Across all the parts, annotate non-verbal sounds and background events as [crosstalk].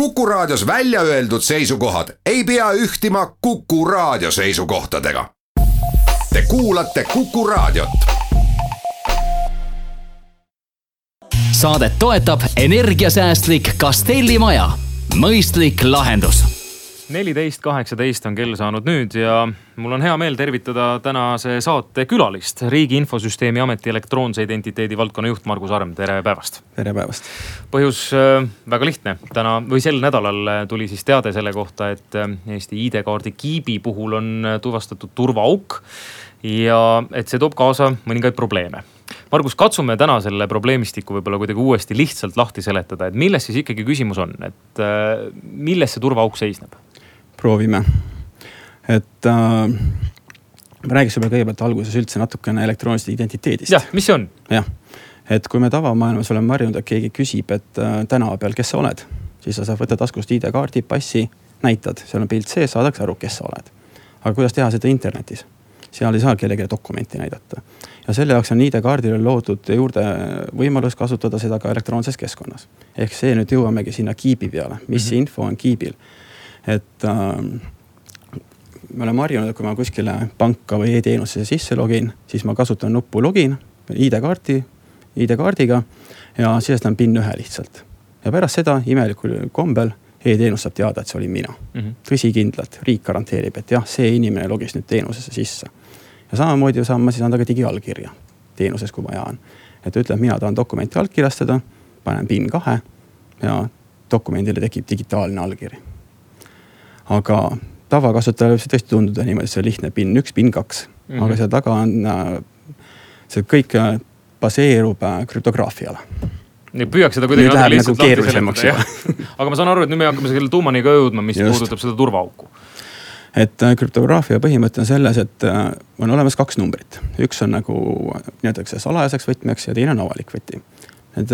Kuku Raadios välja öeldud seisukohad ei pea ühtima Kuku Raadio seisukohtadega. Te kuulate Kuku Raadiot. saadet toetab energiasäästlik Castelli maja, mõistlik lahendus neliteist kaheksateist on kell saanud nüüd ja mul on hea meel tervitada tänase saate külalist, Riigi Infosüsteemi Ameti elektroonse identiteedi valdkonna juht Margus Arm, tere päevast. tere päevast. põhjus äh, väga lihtne, täna või sel nädalal tuli siis teade selle kohta, et äh, Eesti ID-kaardi kiibi puhul on tuvastatud turvaauk ja et see toob kaasa mõningaid probleeme Margus, katsume täna selle probleemistiku võib-olla kuidagi uuesti lihtsalt lahti seletada, et milles siis ikkagi küsimus on, et äh, milles see turvaauk seisneb? proovime. et äh, räägiksime kõigepealt alguses üldse natukene elektroonilisest identiteedist. jah, mis see on? jah, et kui me tavamaailmas oleme harjunud, et keegi küsib, et äh, tänava peal, kes sa oled, siis sa saad võtta taskust ID-kaardi, passi, näitad, seal on pilt sees, saadakse aru, kes sa oled. aga kuidas teha seda internetis? Seal ei saa kellelegi dokumenti näidata. ja selle jaoks on ID-kaardile loodud juurde võimalus kasutada seda ka elektroonses keskkonnas. ehk see nüüd jõuamegi sinna kiibi peale, mis mm -hmm. info on kiibil et äh, me oleme harjunud, et kui ma kuskile panka või e-teenusesse sisse login, siis ma kasutan nuppu login ID-kaarti, ID-kaardiga ja sisestan PIN ühe lihtsalt. ja pärast seda imelikul kombel e-teenus saab teada, et see olin mina mm -hmm.. tõsikindlalt, riik garanteerib, et jah, see inimene logis nüüd teenusesse sisse. Ja samamoodi saan ma siis anda ka digiallkirja teenuses, kui vaja on. et ütleb, mina tahan dokumenti allkirjastada, panen PIN kahe ja dokumendile tekib digitaalne allkiri aga tavakasutajale võib see tõesti tunduda niimoodi, see lihtne PIN üks, PIN kaks mm, -hmm. aga seal taga on, äh, see kõik äh, baseerub äh, krüptograafiale nii püüaks seda kuidagi nagu [laughs] aga ma saan aru, et nüüd me hakkame selle tuumani ka jõudma, mis Just. puudutab seda turvaauku. Et krüptograafia põhimõte on selles, et on olemas kaks numbrit, üks on nagu nimetatakse salajaseks võtmeks ja teine on avalik võti. Need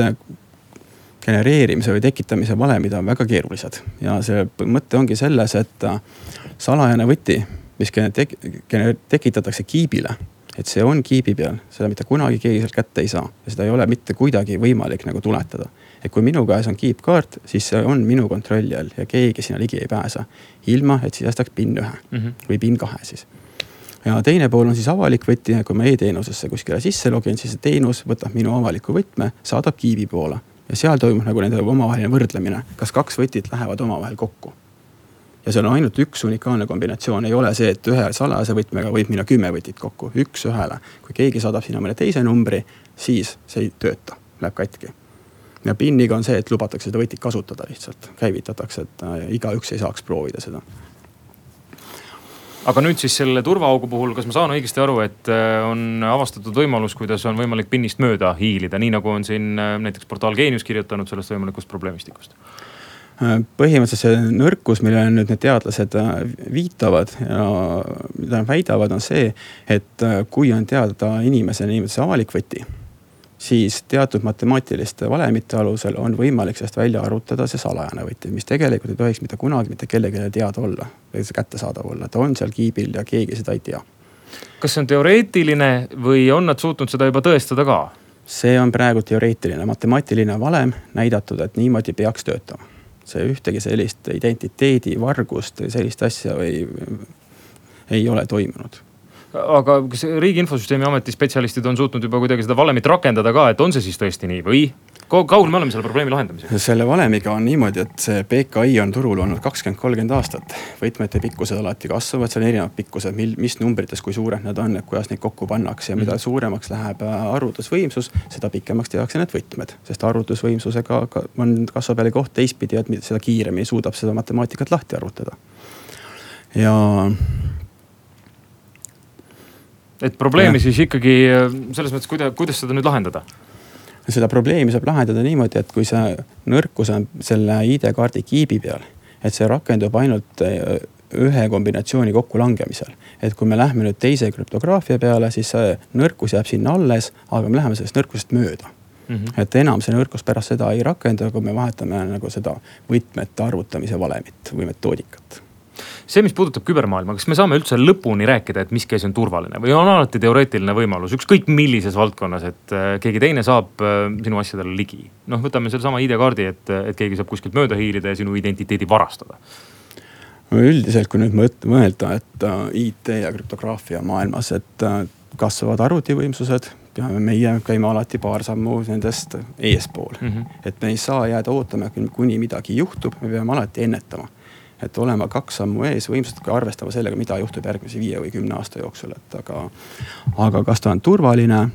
genereerimise või tekitamise valemid on väga keerulised ja see mõte ongi selles, et äh, salajane võti, mis tekitatakse kiibile, et see on kiibi peal, seda mitte kunagi keegi sealt kätte ei saa ja seda ei ole mitte kuidagi võimalik nagu tuletada. et kui minu käes on kiipkaart, siis see on minu kontrolli all ja keegi sinna ligi ei pääse. ilma, et sisestaks PIN ühe mm -hmm. või PIN kahe siis ja teine pool on siis avalik võti, kui ma e-teenusesse kuskile sisse login, siis see teenus võtab minu avaliku võtme, saadab kiibi poole ja seal toimub nagu nende omavaheline võrdlemine, kas kaks võtit lähevad omavahel kokku. Ja seal on ainult üks unikaalne kombinatsioon, ei ole see, et ühe salajase võtmega võib minna kümme võtit kokku, üks-ühele. kui keegi saadab sinna mõne teise numbri, siis see ei tööta, läheb katki. ja PIN-iga on see, et lubatakse seda võtit kasutada lihtsalt, käivitatakse, et äh, igaüks ei saaks proovida seda aga nüüd siis selle turvaaugu puhul, kas ma saan õigesti aru, et äh, on avastatud võimalus, kuidas on võimalik PIN-ist mööda hiilida, nii nagu on siin äh, näiteks portaal Geenius kirjutanud sellest võimalikust probleemistikust? Äh, põhimõtteliselt see nõrkus, millele nüüd need teadlased viitavad ja mida nad väidavad, on see, et kui on teada inimese niimoodi avalik võti siis teatud matemaatiliste valemite alusel on võimalik sellest välja arvutada see salajane võti, mis tegelikult ei tohiks mitte kunagi mitte kellelegi teada olla või kättesaadav olla, ta on seal kiibil ja keegi seda ei tea. kas see on teoreetiline või on nad suutnud seda juba tõestada ka? see on praegu teoreetiline, matemaatiline valem näidatud, et niimoodi peaks töötama. See ühtegi sellist identiteedivargust, sellist asja ei, ei ole toimunud aga kas Riigi Infosüsteemi Ameti spetsialistid on suutnud juba kuidagi seda valemit rakendada ka, et on see siis tõesti nii või? Kaugel me oleme selle probleemi lahendamisega? selle valemiga on niimoodi, et see PKI on turul olnud kakskümmend, kolmkümmend aastat. võtmete pikkused alati kasvavad, seal on erinevad pikkused, mil, mis numbrites, kui suured need on, et kuidas neid kokku pannakse ja mida mm. suuremaks läheb äh, arvutusvõimsus, seda pikemaks tehakse need võtmed. sest arvutusvõimsusega on, kasvab jälle koht teistpidi, et seda kiiremini suudab seda matemaatikat lahti arvutada. ja et probleemi ja. siis ikkagi selles mõttes, kuidas, kuidas seda nüüd lahendada? Seda probleemi saab lahendada niimoodi, et kui see nõrkus on selle ID-kaardi kiibi peal, et see rakendub ainult äh, ühe kombinatsiooni kokkulangemisel. et kui me lähme nüüd teise krüptograafia peale, siis see nõrkus jääb sinna alles, aga me läheme sellest nõrkusest mööda mm. -hmm. et enam see nõrkus pärast seda ei rakendu, kui me vahetame nagu seda võtmete arvutamise valemit või metoodikat see, mis puudutab kübermaailma, kas me saame üldse lõpuni rääkida, et miski asi on turvaline või on alati teoreetiline võimalus, ükskõik millises valdkonnas, et äh, keegi teine saab äh, sinu asjadele ligi. noh, võtame sellesama ID-kaardi, et, et keegi saab kuskilt mööda hiilida ja sinu identiteedi varastada üldiselt, kui nüüd mõelda, et äh, IT ja krüptograafia maailmas, et kasvavad arvutivõimsused ja meie käime alati paar sammu nendest eespool mm. -hmm. et me ei saa jääda ootama, kuni midagi juhtub, me peame alati ennetama et olema kaks sammu ees, võimsalt ka arvestama sellega, mida juhtub järgmise viie või kümne aasta jooksul, et aga. aga kas ta on turvaline?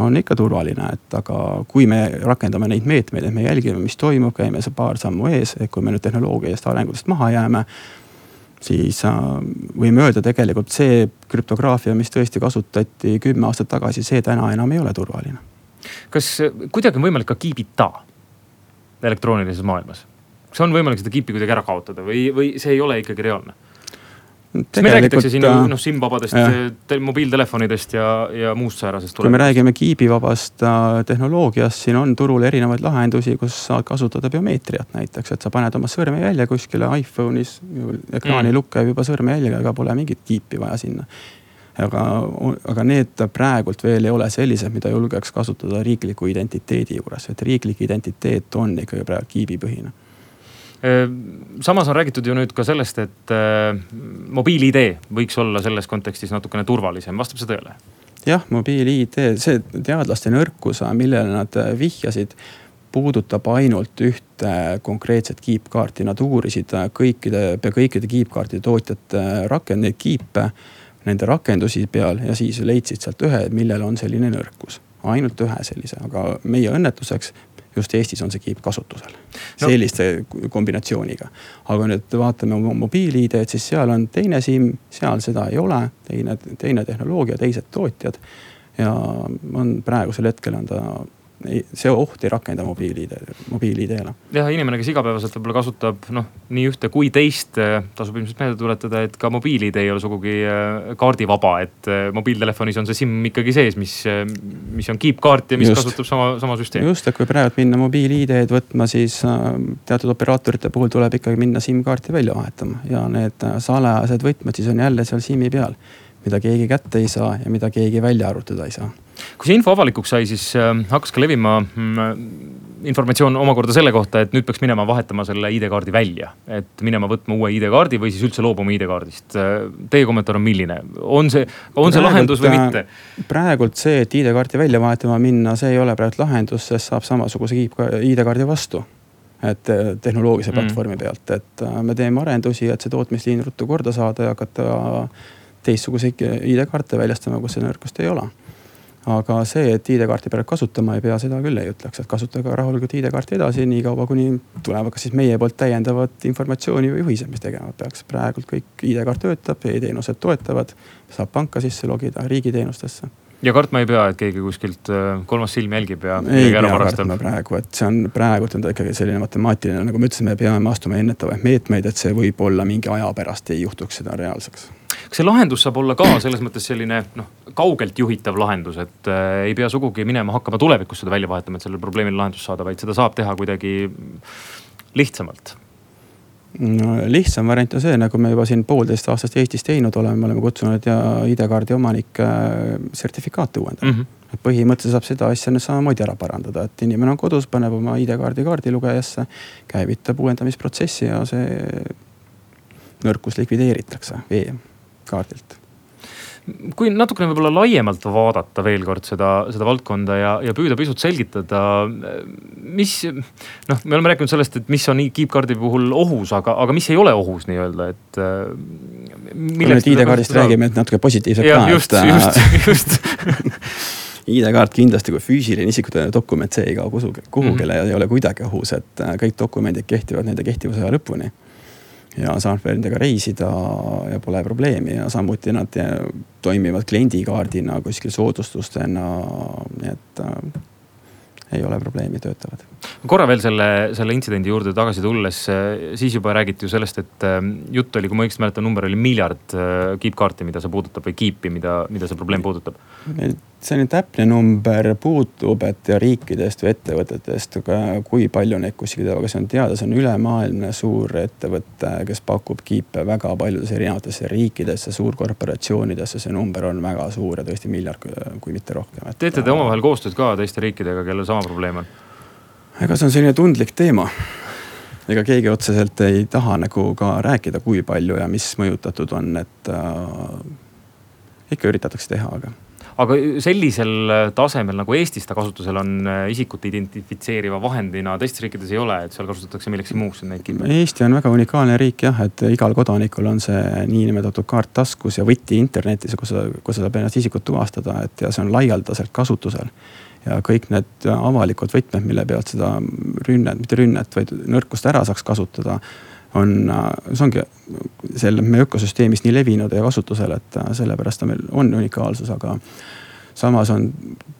on ikka turvaline, et aga kui me rakendame neid meetmeid, et me jälgime, mis toimub, käime see paar sammu ees, et kui me nüüd tehnoloogiast arengutest maha jääme siis äh, võime öelda tegelikult see krüptograafia, mis tõesti kasutati kümme aastat tagasi, see täna enam ei ole turvaline. kas kuidagi on võimalik ka kiibita elektroonilises maailmas? Kas on võimalik seda kiipi kuidagi ära kaotada või, või see ei ole ikkagi reaalne? kas meil räägitakse siin noh SIM-vabadest mobiiltelefonidest ja, ja muust säärasest. kui me räägime kiibivabast äh, tehnoloogiast, siin on turul erinevaid lahendusi, kus saad kasutada biomeetriat näiteks, et sa paned oma sõrmejälje kuskile iPhone'is, ekraani mm. lukk käib juba sõrmejäljega, pole mingit kiipi vaja sinna aga, aga need praegult veel ei ole sellised, mida julgeks kasutada riikliku identiteedi juures, et riiklik identiteet on ikkagi praegu kiibipõhine samas on räägitud ju nüüd ka sellest, et äh, mobiil-ID võiks olla selles kontekstis natukene turvalisem, vastab see tõele? jah, mobiil-ID, see teadlaste nõrkus, millele nad äh, vihjasid, puudutab ainult ühte konkreetset kiipkaarti, nad uurisid äh, kõikide, pea kõikide kiipkaartide tootjate rakend-, neid kiipe, nende rakendusi peal ja siis leidsid sealt ühe, millel on selline nõrkus ainult ühe sellise, aga meie õnnetuseks just Eestis on see kiip kasutusel no. selliste kombinatsiooniga. aga nüüd vaatame mobiil-ID-d, siis seal on teine SIM, seal seda ei ole, teine, teine tehnoloogia, teised tootjad. ja on praegusel hetkel on ta see oht ei rakenda mobiil-ID, mobiil-ID-le. jah, inimene, kes igapäevaselt võib-olla kasutab noh, nii ühte kui teist, eh, tasub ilmselt meelde tuletada, et ka mobiil-ID ei ole sugugi eh, kaardivaba, et eh, mobiiltelefonis on see SIM ikkagi sees, mis, mis on kiipkaart ja mis just, kasutab sama, sama süsteemi. just, et kui praegu minna mobiil-ID-d võtma, siis teatud operaatorite puhul tuleb ikkagi minna SIM-kaarti välja vahetama ja need salajased võtmed siis on jälle seal SIM-i peal mida keegi kätte ei saa ja mida keegi välja arvutada ei saa kui see info avalikuks sai, siis äh, hakkas ka levima mm, informatsioon omakorda selle kohta, et nüüd peaks minema vahetama selle ID-kaardi välja. et minema võtma uue ID-kaardi või siis üldse loobuma ID-kaardist. Äh, teie kommentaar on milline, on see, on see praegult, lahendus või mitte? praegult see, et ID-kaarti välja vahetama minna, see ei ole praegu lahendus, sest saab samasuguse ID-kaardi vastu et äh, tehnoloogilise mm. platvormi pealt, et me teeme arendusi, et see tootmisliin ruttu korda saada ja hakata teistsuguseid ID-kaarte väljastama, kus seda nõrkust ei ole. Aga see, et ID-kaarti peab kasutama ei pea, seda küll ei ütleks, et kasutage rahulikult ID-kaarti edasi, niikaua kuni tulevad ka siis meie poolt täiendavat informatsiooni või juhised, mis tegema peaks. praegult kõik ID-kaart töötab e, e-teenused toetavad, saab panka sisse logida, riigiteenustesse ja kartma ei pea, et keegi kuskilt äh, kolmas silm jälgib ja ei pea kartma praegu, et see on praegult on ta ikkagi selline matemaatiline, nagu ma ütlesin, me peame astuma ennetavaid meetmeid, et see võib-olla mingi aja pärast ei juhtuks seda reaalseks kas see lahendus saab olla ka selles mõttes selline noh, kaugelt juhitav lahendus, et äh, ei pea sugugi minema hakkama tulevikus seda välja vahetama, et sellele probleemile lahendust saada, vaid seda saab teha kuidagi lihtsamalt? no lihtsam variant on see, nagu me juba siin poolteist aastat Eestis teinud oleme, me oleme kutsunud ja ID-kaardi omanikke äh, sertifikaate uuendama mm. -hmm et põhimõtteliselt saab seda asja nüüd samamoodi ära parandada, et inimene on kodus, paneb oma ID-kaardi kaardilugejasse, käivitab uuendamisprotsessi ja see nõrkus likvideeritakse vee kaardilt kui natukene võib-olla laiemalt vaadata veel kord seda, seda valdkonda ja, ja püüda pisut selgitada, mis noh, me oleme rääkinud sellest, et mis on kiipkaardi puhul ohus, aga, aga mis ei ole ohus nii-öelda, et. kui me nüüd ID-kaardist räägime, et natuke positiivselt ka. just, just, just [laughs] ID-kaart kindlasti kui füüsiline isikutõendine dokument, see ei kao kuhugi, kuhugile mm -hmm. ja ei ole kuidagi ohus, et kõik dokumendid kehtivad nende kehtivusaja lõpuni ja saab nendega reisida ja pole probleemi ja samuti nad toimivad kliendikaardina kuskil soodustustena, nii et äh, ei ole probleemi, töötavad. korra veel selle, selle intsidendi juurde tagasi tulles, siis juba räägiti ju sellest, et äh, jutt oli, kui ma õigesti mäletan, number oli miljard äh, kiipkaarti, mida see puudutab või kiipi, mida, mida see probleem puudutab selline täpne number puutub, et riikidest või ettevõtetest, kui palju neid kuskil teevad, aga see on teada, see on ülemaailmne suur ettevõte, kes pakub kiipe väga paljudesse erinevatesse riikidesse, suurkorporatsioonidesse, see number on väga suur ja tõesti miljard, kui mitte rohkem. teete te omavahel koostööd ka teiste riikidega, kellel sama probleem on? ega see on selline tundlik teema ega keegi otseselt ei taha nagu ka rääkida, kui palju ja mis mõjutatud on, et äh, ikka üritatakse teha, aga aga sellisel tasemel nagu Eestis ta kasutusel on äh, isikut identifitseeriva vahendina, teistes riikides ei ole, et seal kasutatakse millekski muuks neid kippe? Eesti on väga unikaalne riik jah, et igal kodanikul on see niinimetatud kaart taskus ja võti internetis, kus kus sa saab ennast isikut tuvastada, et ja see on laialdaselt kasutusel ja kõik need avalikud võtmed, mille pealt seda rünnet, mitte rünnet, vaid nõrkust ära saaks kasutada on, see ongi seal meie ökosüsteemis nii levinud ja kasutusel, et sellepärast ta meil on unikaalsus, aga samas on,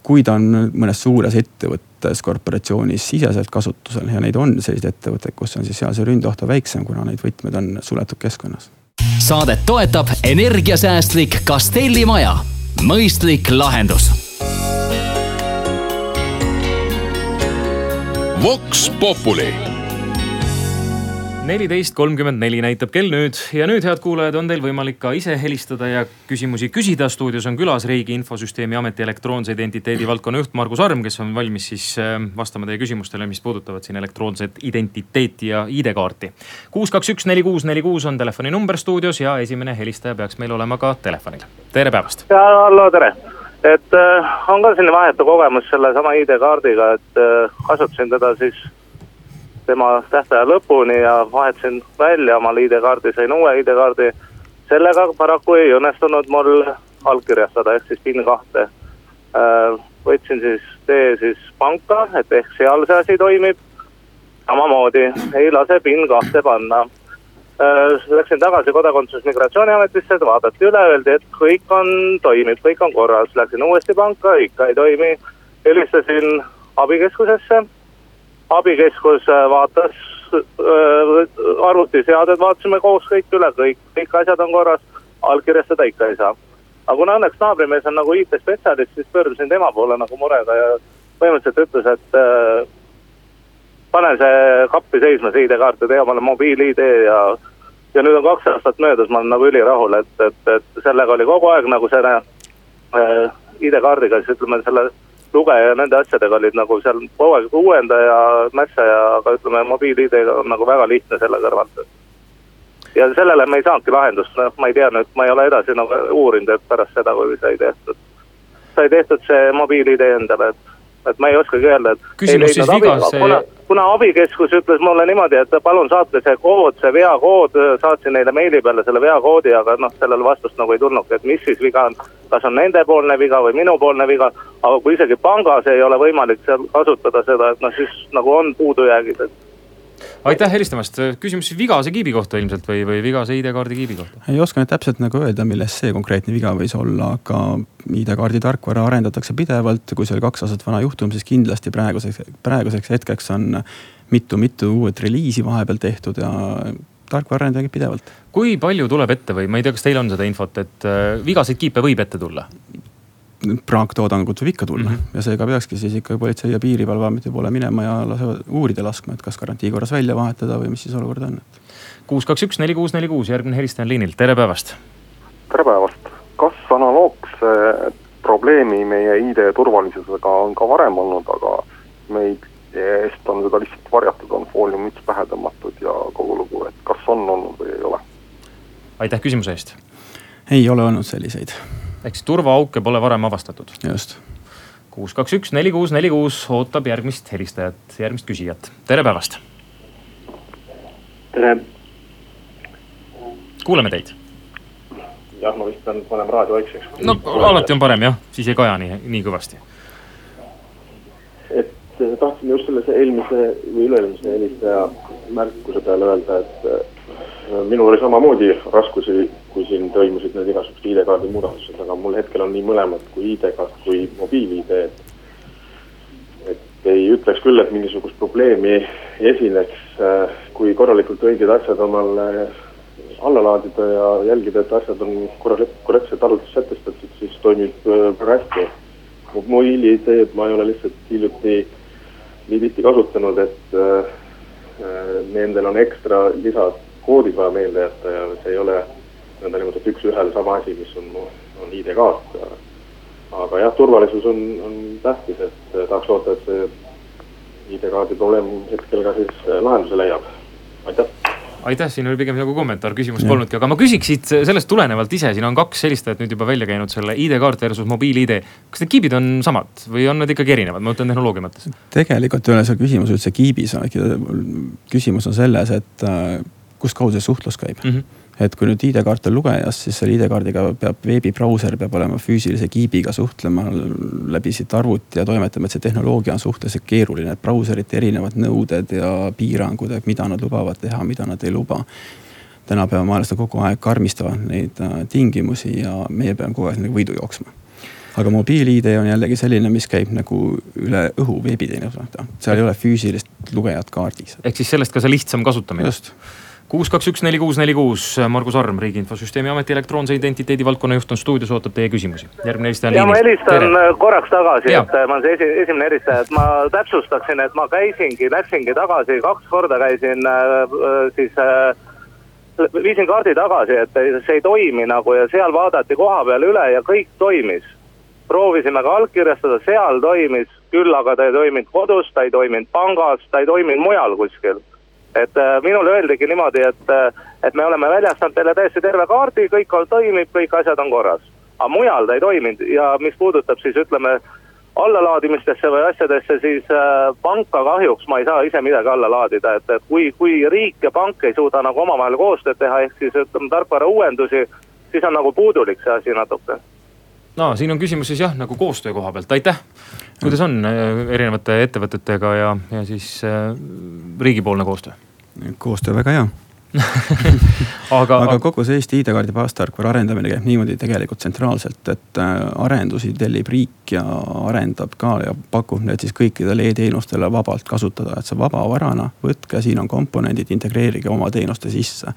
kui ta on mõnes suures ettevõttes, korporatsioonis siseselt kasutusel ja neid on selliseid ettevõtteid, kus on siis seal see ründeoht on väiksem, kuna neid võtmed on suletud keskkonnas. saadet toetab energiasäästlik Castelli maja, mõistlik lahendus. Vox Populi neliteist kolmkümmend neli näitab kell nüüd ja nüüd, head kuulajad, on teil võimalik ka ise helistada ja küsimusi küsida. stuudios on külas Riigi Infosüsteemi Ameti elektroonse identiteedi valdkonna juht Margus Arm, kes on valmis siis äh, vastama teie küsimustele, mis puudutavad siin elektroonset identiteeti ja ID-kaarti. kuus, kaks, üks, neli, kuus, neli, kuus on telefoninumber stuudios ja esimene helistaja peaks meil olema ka telefonil. tere päevast. hallo, tere et äh, on ka selline vahetu kogemus sellesama ID-kaardiga, et äh, kasutasin teda siis tema tähtaja lõpuni ja vahetasin välja omal ID-kaardi, sain uue ID-kaardi. sellega paraku ei õnnestunud mul allkirjastada, ehk siis PIN kahte äh,. võtsin siis tee siis panka, et ehk seal see asi toimib. samamoodi ei lase PIN kahte panna Äh, läksin tagasi Kodakondsus- Migratsiooniametisse, vaadati üle, öeldi, et kõik on, toimib, kõik on korras. Läksin uuesti panka, ikka ei toimi. helistasin abikeskusesse. Abikeskus äh, vaatas äh, arvutiseaded, vaatasime koos kõik üle, kõik, kõik asjad on korras. allkirjastada ikka ei saa. aga kuna õnneks naabrimees on nagu IT-spetsialist, siis pöördusin tema poole nagu murega ja põhimõtteliselt ütles, et äh, pane see kappi seisma, see ID-kaart ja tee omale mobiil-ID ja ja nüüd on kaks aastat möödas, ma olen nagu ülirahul, et, et, et sellega oli kogu aeg nagu selle äh, ID-kaardiga, siis ütleme selle lugeja ja nende asjadega olid nagu seal kogu aeg uuendaja, mässaja, aga ütleme mobiil-ID-ga on nagu väga lihtne selle kõrvalt. ja sellele me ei saanudki lahendust, noh ma ei tea nüüd, ma ei ole edasi nagu uurinud, et pärast seda, kui sai tehtud, sai tehtud see mobiil-ID endale, et et ma ei oskagi öelda, et. küsimus siis vigas see... kuna, kuna abikeskus ütles mulle niimoodi, et palun saatke see kood, see veakood, saatsin neile meili peale selle veakoodi, aga noh, sellele vastust nagu ei tulnudki, et mis siis viga on. kas on nendepoolne viga või minupoolne viga, aga kui isegi pangas ei ole võimalik seal kasutada seda, et noh, siis nagu on puudujäägid, et aitäh helistamast, küsimus vigase kiibi kohta ilmselt või, või vigase ID-kaardi kiibi kohta? ei oska nüüd täpselt nagu öelda, milles see konkreetne viga võis olla, aga ID-kaardi tarkvara arendatakse pidevalt. kui see oli kaks aastat vana juhtum, siis kindlasti praeguseks, praeguseks hetkeks on mitu-mitu uut reliisi vahepeal tehtud ja tarkvara arendage pidevalt. kui palju tuleb ette või ma ei tea, kas teil on seda infot, et äh, vigaseid kiipe võib ette tulla? Praaktoodangut võib ikka tulla mm -hmm. ja seega peakski siis ikka Politsei- ja Piirivalveameti poole minema ja lasevad uurida laskma, et kas garantii korras välja vahetada või mis siis olukord on. kuus, kaks, üks, neli, kuus, neli, kuus, järgmine helistaja on liinil, tere päevast. tere päevast, kas analoogse probleemi meie ID turvalisusega on ka varem olnud, aga meid eest on seda lihtsalt varjatud, on fooliummüts pähe tõmmatud ja kogu lugu, et kas on olnud või ei ole? aitäh küsimuse eest. ei ole olnud selliseid ehk siis turvaauke pole varem avastatud. just. kuus, kaks, üks, neli, kuus, neli, kuus ootab järgmist helistajat, järgmist küsijat, tere päevast. tere. kuuleme teid. jah, ma vist pean panema raadio vaikseks. no alati on parem jah, siis ei kaja nii, nii kõvasti. et eh, tahtsin just selle eelmise või üle-eelmise helistaja märkuse peale öelda, et eh, minul oli samamoodi raskusi kui siin toimusid need igasugused ID-kaardi muudatused, aga mul hetkel on nii mõlemad kui ID-kaart kui mobiil-ID, et. ei ütleks küll, et mingisugust probleemi esineks, kui korralikult õiged asjad omale alla laadida ja jälgida, et asjad on korralikult, korrektselt arvutis sätestatud, siis toimib äh, väga hästi. mobiil-ID-d ma ei ole lihtsalt hiljuti nii tihti kasutanud, et äh, nendel on ekstra lisakoodid vaja meelde jätta ja see ei ole nõndanimetatud üks-ühele sama asi, mis on, on ID-kaart. aga jah, turvalisus on, on tähtis, et tahaks loota, et see ID-kaardi probleem hetkel ka siis lahenduse leiab. aitäh aitäh, siin oli pigem nagu kommentaar, küsimust polnudki, aga ma küsiks siit sellest tulenevalt ise, siin on kaks helistajat nüüd juba välja käinud selle ID-kaart versus mobiil-ID. kas need kiibid on samad või on nad ikkagi erinevad, ma mõtlen tehnoloogia mõttes? tegelikult ei ole see küsimus üldse kiibis, küsimus on selles, et äh, kustkaudu see suhtlus käib mm. -hmm et kui nüüd ID-kaart on lugejas, siis selle ID-kaardiga peab veebibrauser peab olema füüsilise kiibiga suhtlema läbi siit arvuti ja toimetama, et see tehnoloogia on suhteliselt keeruline, et brauserite erinevad nõuded ja piirangud, et mida nad lubavad teha, mida nad ei luba. tänapäeva maailmas nad kogu aeg karmistavad neid äh, tingimusi ja meie peame kogu aeg nagu võidu jooksma aga mobiil-ID on jällegi selline, mis käib nagu üle õhu veebiteenusena, seal ei ole füüsilist lugejat kaardis. ehk siis sellest ka see lihtsam kasutamine. just kuus, kaks, üks, neli, kuus, neli, kuus, Margus Arm, Riigi Infosüsteemi Ameti elektroonse identiteedi valdkonna juht on stuudios, ootab teie küsimusi. järgmine helistaja on liinis. ma helistan Tere. Korraks tagasi, et äh, ma olen see esi, esimene helistaja, et ma täpsustaksin, et ma käisingi, läksingi tagasi, kaks korda käisin äh, äh siis äh, viisin kaardi tagasi, et see ei toimi nagu ja seal vaadati koha peal üle ja kõik toimis. proovisime ka allkirjastada, seal toimis, küll aga ta ei toiminud kodus, ta ei toiminud pangas, ta ei toiminud mujal kuskil et äh, minule öeldigi niimoodi, et, äh, et me oleme väljastanud teile täiesti terve kaardi, kõik toimib, kõik asjad on korras. aga mujal ta ei toiminud ja mis puudutab siis ütleme allalaadimistesse või asjadesse, siis äh, panka kahjuks ma ei saa ise midagi alla laadida, et, et kui, kui riik ja pank ei suuda nagu omavahel koostööd teha, ehk siis ütleme tarkvara uuendusi, siis on nagu puudulik see asi natuke no siin on küsimus siis jah, nagu koostöö koha pealt, aitäh. kuidas on äh, erinevate ettevõtetega ja, ja siis äh, riigipoolne koostöö? koostöö väga hea [laughs] aga, aga kogu see Eesti ID-kaardi baastarkvara arendamine käib niimoodi tegelikult tsentraalselt, et äh, arendusi tellib riik ja arendab ka ja pakub need siis kõikidele e-teenustele vabalt kasutada, et see vaba varana, võtke, siin on komponendid, integreerige oma teenuste sisse.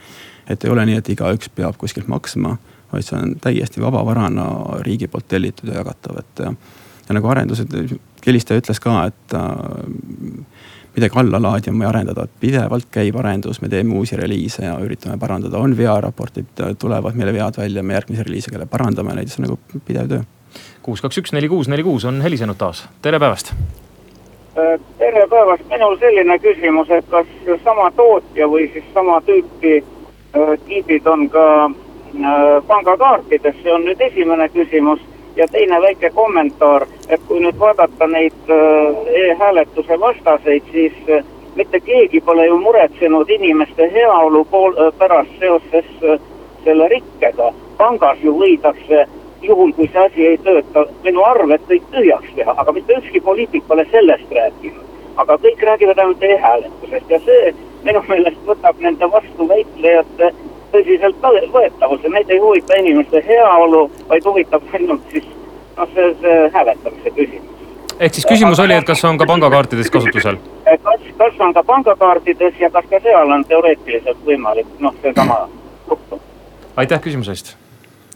et ei ole nii, et igaüks peab kuskilt maksma vaid see on täiesti vaba varana riigi poolt tellitud ja jagatav, et ja, nagu arendused, helistaja ütles ka, et äh, midagi alla laadima või arendada, pidevalt käib arendus, me teeme uusi reliise ja üritame parandada, on vearaportid, tulevad meile vead välja, me järgmise reliisiga jälle parandame neid, see on nagu pidev töö. kuus, kaks, üks, neli, kuus, neli, kuus on helisenud taas, tere päevast. Äh, tere päevast, minul selline küsimus, et kas sama tootja või siis sama tüüpi äh, kiibid on ka Äh, pangakaartides, see on nüüd esimene küsimus. ja teine väike kommentaar, et kui nüüd vaadata neid äh, e-hääletuse vastaseid, siis äh, mitte keegi pole ju muretsenud inimeste heaolu pool, pärast seoses selle rikkega. pangas ju võidakse juhul, kui see asi ei tööta, minu arved kõik tühjaks teha, aga mitte ükski poliitik pole sellest rääkinud. aga kõik räägivad ainult e-hääletusest ja see minu meelest võtab nende vastuväitlejate tõsiseltvõetavus ja neid ei huvita inimeste heaolu, vaid huvitab ainult siis noh, see, see hääletamise küsimus. ehk siis küsimus oli, et kas on ka pangakaartides kasutusel? kas, kas on ka pangakaartides ja kas ka seal on teoreetiliselt võimalik noh, seesama juhtum? aitäh küsimuse eest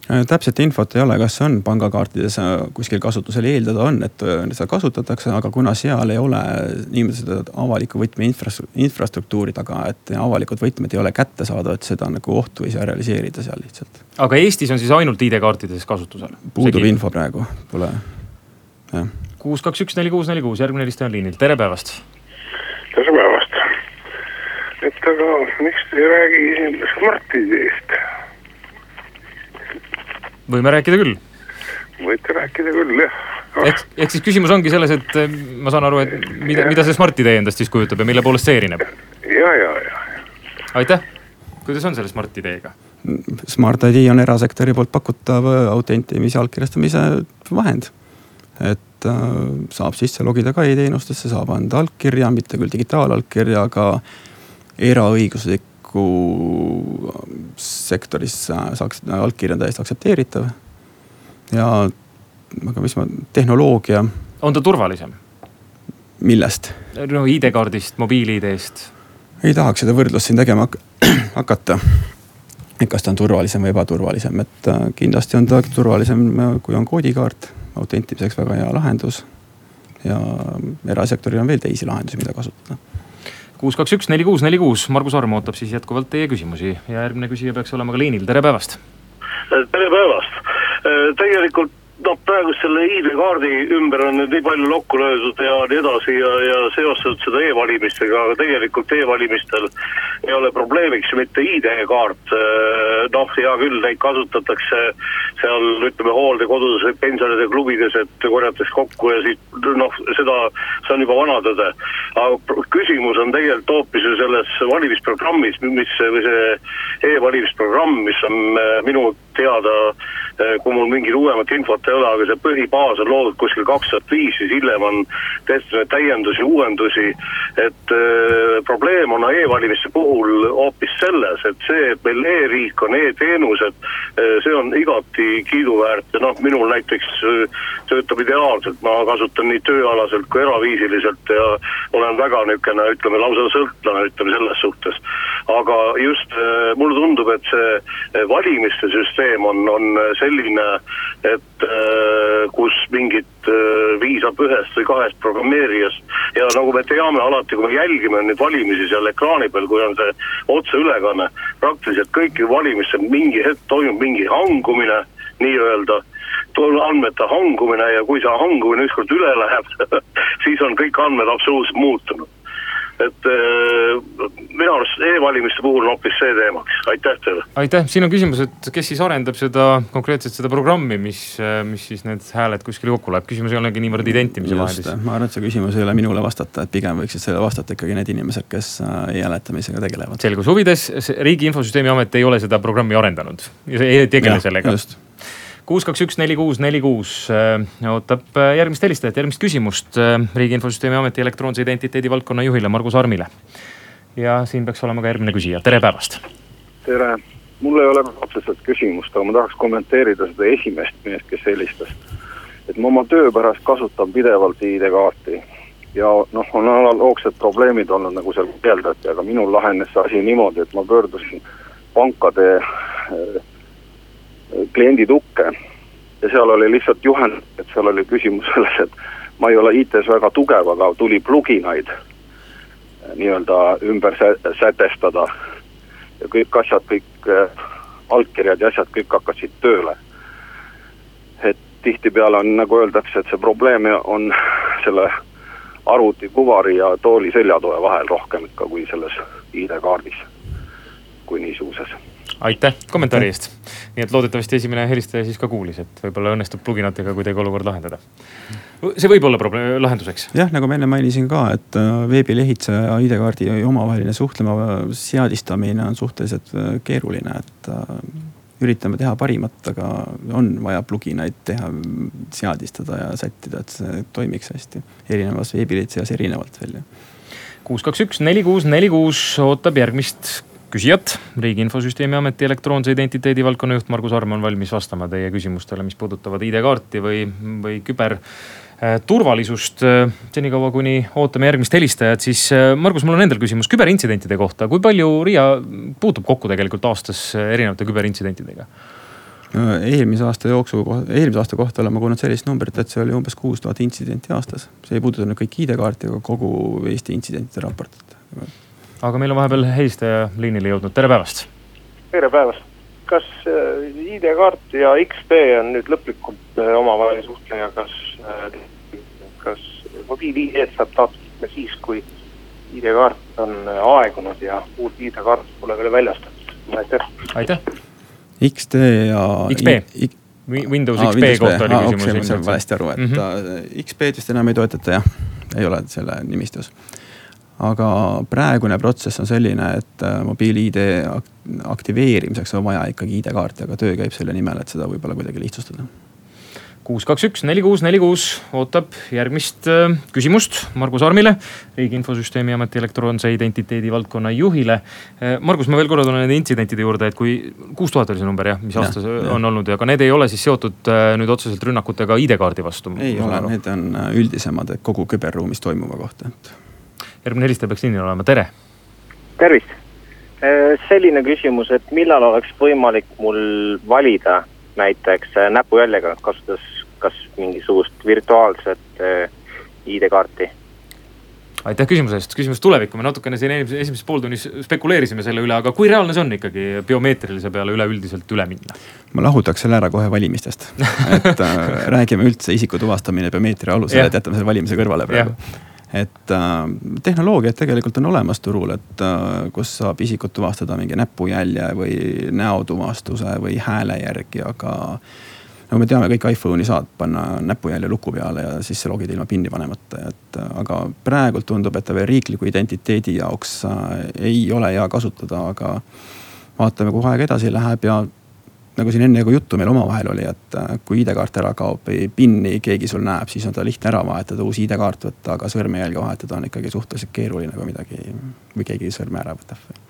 täpset infot ei ole, kas on pangakaartides äh, kuskil kasutusel, eeldada on, et äh, seda kasutatakse, aga kuna seal ei ole niimoodi seda avaliku võtme infrastruktuuri taga, et avalikud võtmed ei ole kättesaadavad, seda nagu ohtu ei saa realiseerida seal lihtsalt. aga Eestis on siis ainult ID-kaartides kasutusel? puudub Segi. info praegu, pole, jah. kuus, kaks, üks, neli, kuus, neli, kuus, järgmine helistaja on liinil, tere päevast. tere päevast. et aga miks te ei räägi siin Smart-ID-st? Võime rääkida küll. võite rääkida küll, jah. ehk, ehk siis küsimus ongi selles, et eh, ma saan aru, et mida, mida see Smart-ID endast siis kujutab ja mille poolest see erineb? ja, ja, ja. aitäh, kuidas on selle Smart-ID-ga? Smart-ID on erasektori poolt pakutav autentimise allkirjastamise vahend. et äh, saab sisse logida ka e-teenustesse, saab anda allkirja, mitte küll digitaalallkirja, aga eraõiguslik sektoris saaks, allkiri on täiesti aktsepteeritav. ja aga mis ma, tehnoloogia. on ta turvalisem? millest? no ID-kaardist, mobiil-ID-st. ei tahaks seda võrdlust siin tegema [clears throat] hakata. et kas ta on turvalisem või ebaturvalisem, et äh, kindlasti on ta turvalisem, äh, kui on koodikaart. autentimiseks väga hea lahendus. ja erasektoril on veel teisi lahendusi, mida kasutada kuus, kaks, üks, neli, kuus, neli, kuus, Margus Arm ootab siis jätkuvalt teie küsimusi ja järgmine küsija peaks olema ka liinil, tere päevast. tere päevast, tegelikult noh, praegu selle ID-kaardi ümber on nüüd nii palju lokku löödud ja nii edasi ja, ja seostatud seda e-valimistega, aga tegelikult e-valimistel ei ole probleemiks mitte ID-kaart. noh, hea küll, neid kasutatakse seal ütleme hooldekodudes või pensionäride klubides, et korjatakse kokku ja siis noh, seda, see on juba vana tõde. aga küsimus on tegelikult hoopis ju selles valimisprogrammis, mis või see e-valimisprogramm, mis on minu teada, kui mul mingit uuemat infot ei ole, aga see põhibaas on loodud kuskil kaks tuhat viis, siis hiljem on tehtud täiendusi, uuendusi. et äh, probleem on e-valimiste puhul hoopis selles, et see, et meil e-riik on e-teenused äh,, see on igati kiiduväärt ja noh, minul näiteks töötab ideaalselt, ma kasutan nii tööalaselt kui eraviisiliselt ja olen väga niisugune, ütleme lausa sõltlane, ütleme selles suhtes. aga just äh, mulle tundub, et see valimiste süsteem on, on selline, et äh, kus mingit äh, piisab ühest või kahest programmeerijast ja nagu me teame alati, kui me jälgime nüüd valimisi seal ekraani peal, kui on see otseülekanne, praktiliselt kõiki valimisi mingi hetk toimub mingi hangumine nii-öelda andmete hangumine ja kui see hangumine ükskord üle läheb [laughs] siis on kõik andmed absoluutselt muutunud et äh, minu arust e-valimiste puhul on hoopis see teemaks, aitäh teile. aitäh, siin on küsimus, et kes siis arendab seda konkreetselt seda programmi, mis, äh, mis siis need hääled kuskile kokku läheb, küsimus ei olegi niivõrd identimise vahendis. ma arvan, et see küsimus ei ole minule vastata, et pigem võiksid sellele vastata ikkagi need inimesed, kes äh, e-hääletamisega tegelevad. selguse huvides, Riigi Infosüsteemi Amet ei ole seda programmi arendanud, ei tegele ja, sellega. just kuus, kaks, üks, neli, kuus, neli, kuus äh, ootab äh, järgmist helistajat, järgmist küsimust äh, Riigi Infosüsteemi Ameti elektroonse identiteedi valdkonna juhile Margus Armile. ja siin peaks olema ka järgmine küsija, tere päevast. tere, mul ei ole otseselt küsimust, aga ma tahaks kommenteerida seda esimest meest, kes helistas. et ma oma töö pärast kasutan pidevalt ID-kaarti ja noh, on analoogsed probleemid olnud, nagu seal kirjeldati, aga minul lahenes see asi niimoodi, et ma pöördusin pankade äh, klienditukke. Ja seal oli lihtsalt juhend, et seal oli küsimus selles, et ma ei ole IT-s väga tugev, aga tuli pluginaid eh, nii-öelda ümber sätestada. Ja kõik asjad, kõik äh, allkirjad ja asjad, kõik hakkasid tööle. et tihtipeale on, nagu öeldakse, et see probleem on selle arvutikuvari ja tooli seljatoe vahel rohkem ikka kui selles ID-kaardis kui niisuguses aitäh kommentaari eest. nii et loodetavasti esimene helistaja siis ka kuulis, et võib-olla õnnestub pluginatega kuidagi olukord lahendada. see võib olla probleem, lahenduseks. jah, nagu ma enne mainisin ka, et äh, veebilehitseja ja ID-kaardi omavaheline suhtlema seadistamine on suhteliselt äh, keeruline, et äh, üritame teha parimat, aga on vaja pluginaid teha, seadistada ja sättida, et see toimiks hästi. erinevas veebilehitsejas erinevalt veel kuus, kaks, üks, neli, kuus, neli, kuus ootab järgmist küsijat. riigi Infosüsteemi Ameti elektroonse identiteedi valdkonna juht Margus Arm on valmis vastama teie küsimustele, mis puudutavad ID-kaarti või, või küber äh, turvalisust. senikaua, kuni ootame järgmist helistajat, siis äh, Margus, mul on endal küsimus küberintsidentide kohta. kui palju RIA puutub kokku tegelikult aastas erinevate küberintsidentidega? eelmise aasta jooksul, eelmise aasta kohta olen ma kuulnud sellist numbrit, et see oli umbes kuus tuhat intsidenti aastas. see ei puuduta nüüd kõik ID-kaarti, aga kogu Eesti intsidentide raportit aga meil on vahepeal helistaja liinile jõudnud, tere päevast. tere päevast, kas äh, ID-kaart ja XP on nüüd lõplikult äh, omavahel suhtleja, kas, äh, kas mobiil-ID-d saab taotleda siis, kui ID-kaart on aegunud ja uut ID-kaarti pole veel väljastatud, aitäh. aitäh. XD ja. XP. Windows ah, XP Windows kohta oli ah, küsimus okay,. ma sain valesti aru, et mm -hmm. XP-d vist enam ei toetata jah, ei ole selle nimistus aga praegune protsess on selline, et äh, mobiil-ID aktiveerimiseks on vaja ikkagi ID-kaarti, aga töö käib selle nimel, et seda võib-olla kuidagi lihtsustada kuus, kaks, üks, neli, kuus, neli, kuus ootab järgmist äh, küsimust Margus Armile, Riigi Infosüsteemi Ameti elektroonse identiteedi valdkonna juhile. Äh, Margus, ma veel korra tulen nende intsidentide juurde, et kui kuus tuhat oli see number jah, mis ja, on ja. olnud, aga need ei ole siis seotud nüüd otseselt rünnakutega ID-kaardi vastu? ei ole, need on üldisemad, et kogu küberruumis toimuva kohta, et järgmine helistaja peaks liinil olema, tere. tervist. Äh, selline küsimus, et millal oleks võimalik mul valida näiteks äh, näpujäljega, kasutades kas mingisugust virtuaalset äh, ID-kaarti aitäh küsimuse eest, küsimus tulevikku, me natukene siin esimeses pooltunnis spekuleerisime selle üle, aga kui reaalne see on ikkagi biomeetrilise peale üleüldiselt üle minna? ma lahutaks selle ära kohe valimistest, [laughs] et äh, räägime üldse isiku tuvastamine biomeetria alusel, et jätame selle valimise kõrvale praegu et äh, tehnoloogiad tegelikult on olemas turul, et äh, kus saab isikut tuvastada mingi näpujälje või näotuvastuse või hääle järgi, aga nagu me teame, kõik iPhone'i saad panna näpujälje luku peale ja siis logid ilma PIN-i panemata, et aga praegult tundub, et ta veel riikliku identiteedi jaoks äh, ei ole hea kasutada, aga vaatame, kuhu aeg edasi läheb ja nagu siin enne ka juttu meil omavahel oli, et äh, kui ID-kaart ära kaob või PIN-i keegi sul näeb, siis on ta lihtne ära vahetada, uus ID-kaart võtta, aga sõrmejälge vahetada on ikkagi suhteliselt keeruline, kui midagi või keegi sõrme ära võtab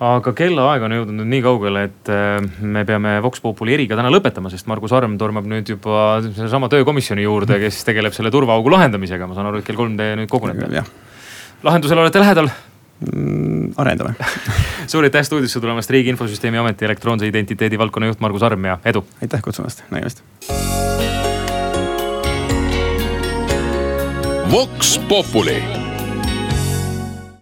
aga kellaaeg on jõudnud nüüd nii kaugele, et äh, me peame Vox Populi eriga täna lõpetama, sest Margus Arm tormab nüüd juba sellesama töökomisjoni juurde, kes tegeleb selle turvaaugu lahendamisega, ma saan aru, et kell kolm te nüüd kogunete. lahendusele olete lähedal? Arendame [laughs] suur aitäh stuudiosse tulemast, Riigi Infosüsteemi Ameti elektroonse identiteedi valdkonna juht Margus Arm ja edu. aitäh kutsumast, nägemist. Vox Populi